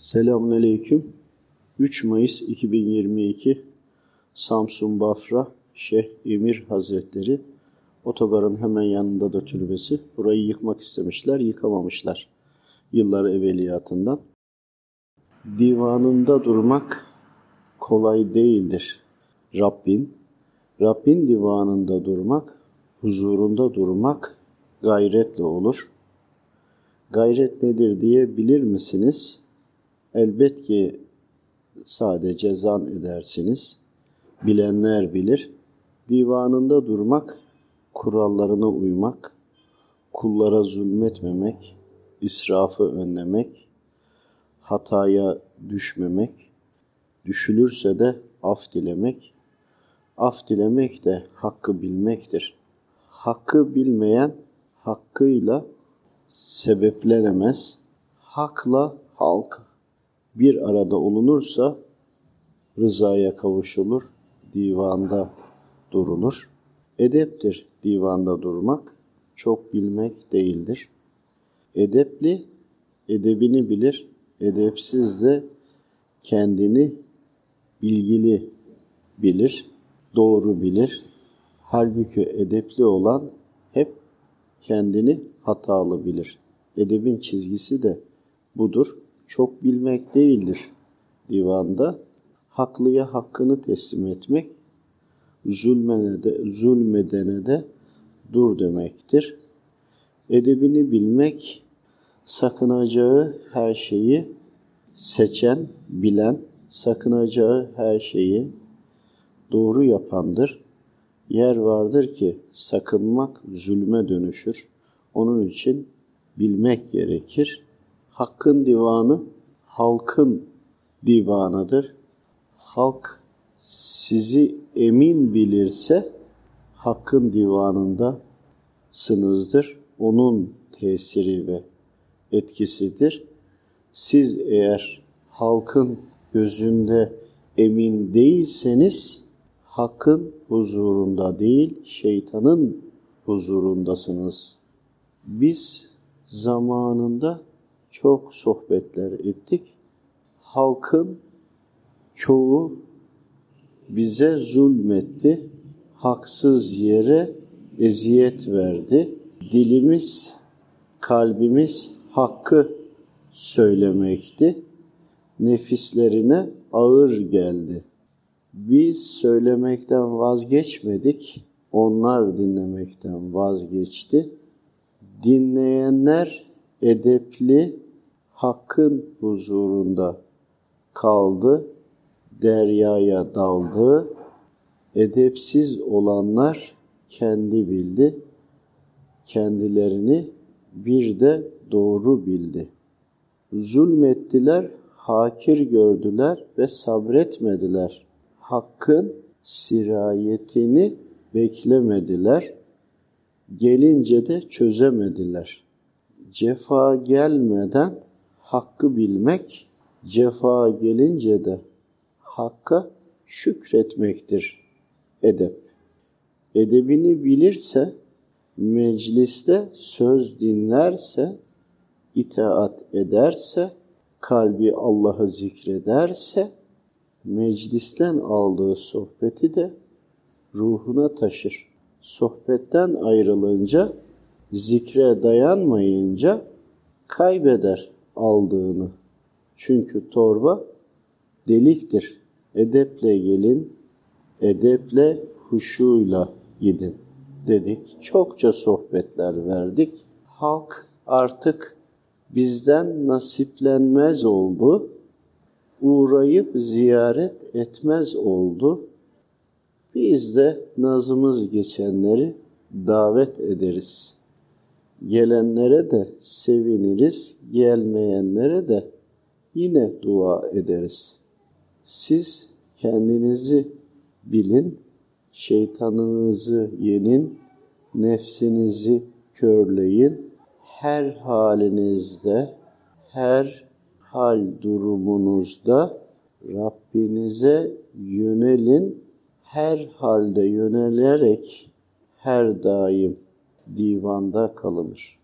Selamünaleyküm. 3 Mayıs 2022 Samsun Bafra Şeyh Emir Hazretleri otogarın hemen yanında da türbesi. Burayı yıkmak istemişler, yıkamamışlar. Yıllar evveliyatından. Divanında durmak kolay değildir. Rabbin, Rabbin divanında durmak, huzurunda durmak gayretle olur. Gayret nedir diye bilir misiniz? Elbet ki sadece zan edersiniz. Bilenler bilir. Divanında durmak, kurallarına uymak, kullara zulmetmemek, israfı önlemek, hataya düşmemek, düşülürse de af dilemek, af dilemek de hakkı bilmektir. Hakkı bilmeyen hakkıyla sebeplenemez. Hakla halk bir arada olunursa rızaya kavuşulur, divanda durulur. Edeptir divanda durmak, çok bilmek değildir. Edepli, edebini bilir, edepsiz de kendini bilgili bilir, doğru bilir. Halbuki edepli olan hep kendini hatalı bilir. Edebin çizgisi de budur çok bilmek değildir divanda. Haklıya hakkını teslim etmek, zulmene de, zulmedene de dur demektir. Edebini bilmek, sakınacağı her şeyi seçen, bilen, sakınacağı her şeyi doğru yapandır. Yer vardır ki sakınmak zulme dönüşür. Onun için bilmek gerekir. Hakkın divanı halkın divanıdır. Halk sizi emin bilirse hakkın divanında sınızdır. Onun tesiri ve etkisidir. Siz eğer halkın gözünde emin değilseniz hakkın huzurunda değil, şeytanın huzurundasınız. Biz zamanında çok sohbetler ettik. Halkın çoğu bize zulmetti, haksız yere eziyet verdi. Dilimiz, kalbimiz hakkı söylemekti. Nefislerine ağır geldi. Biz söylemekten vazgeçmedik, onlar dinlemekten vazgeçti. Dinleyenler edepli, hakkın huzurunda kaldı, deryaya daldı. Edepsiz olanlar kendi bildi, kendilerini bir de doğru bildi. Zulmettiler, hakir gördüler ve sabretmediler. Hakkın sirayetini beklemediler. Gelince de çözemediler cefa gelmeden hakkı bilmek, cefa gelince de hakka şükretmektir edep. Edebini bilirse, mecliste söz dinlerse, itaat ederse, kalbi Allah'ı zikrederse, meclisten aldığı sohbeti de ruhuna taşır. Sohbetten ayrılınca zikre dayanmayınca kaybeder aldığını. Çünkü torba deliktir. Edeple gelin, edeple huşuyla gidin dedik. Çokça sohbetler verdik. Halk artık bizden nasiplenmez oldu. Uğrayıp ziyaret etmez oldu. Biz de nazımız geçenleri davet ederiz.'' Gelenlere de seviniriz, gelmeyenlere de yine dua ederiz. Siz kendinizi bilin, şeytanınızı yenin, nefsinizi körleyin. Her halinizde, her hal durumunuzda Rabbinize yönelin. Her halde yönelerek her daim divanda kalınır.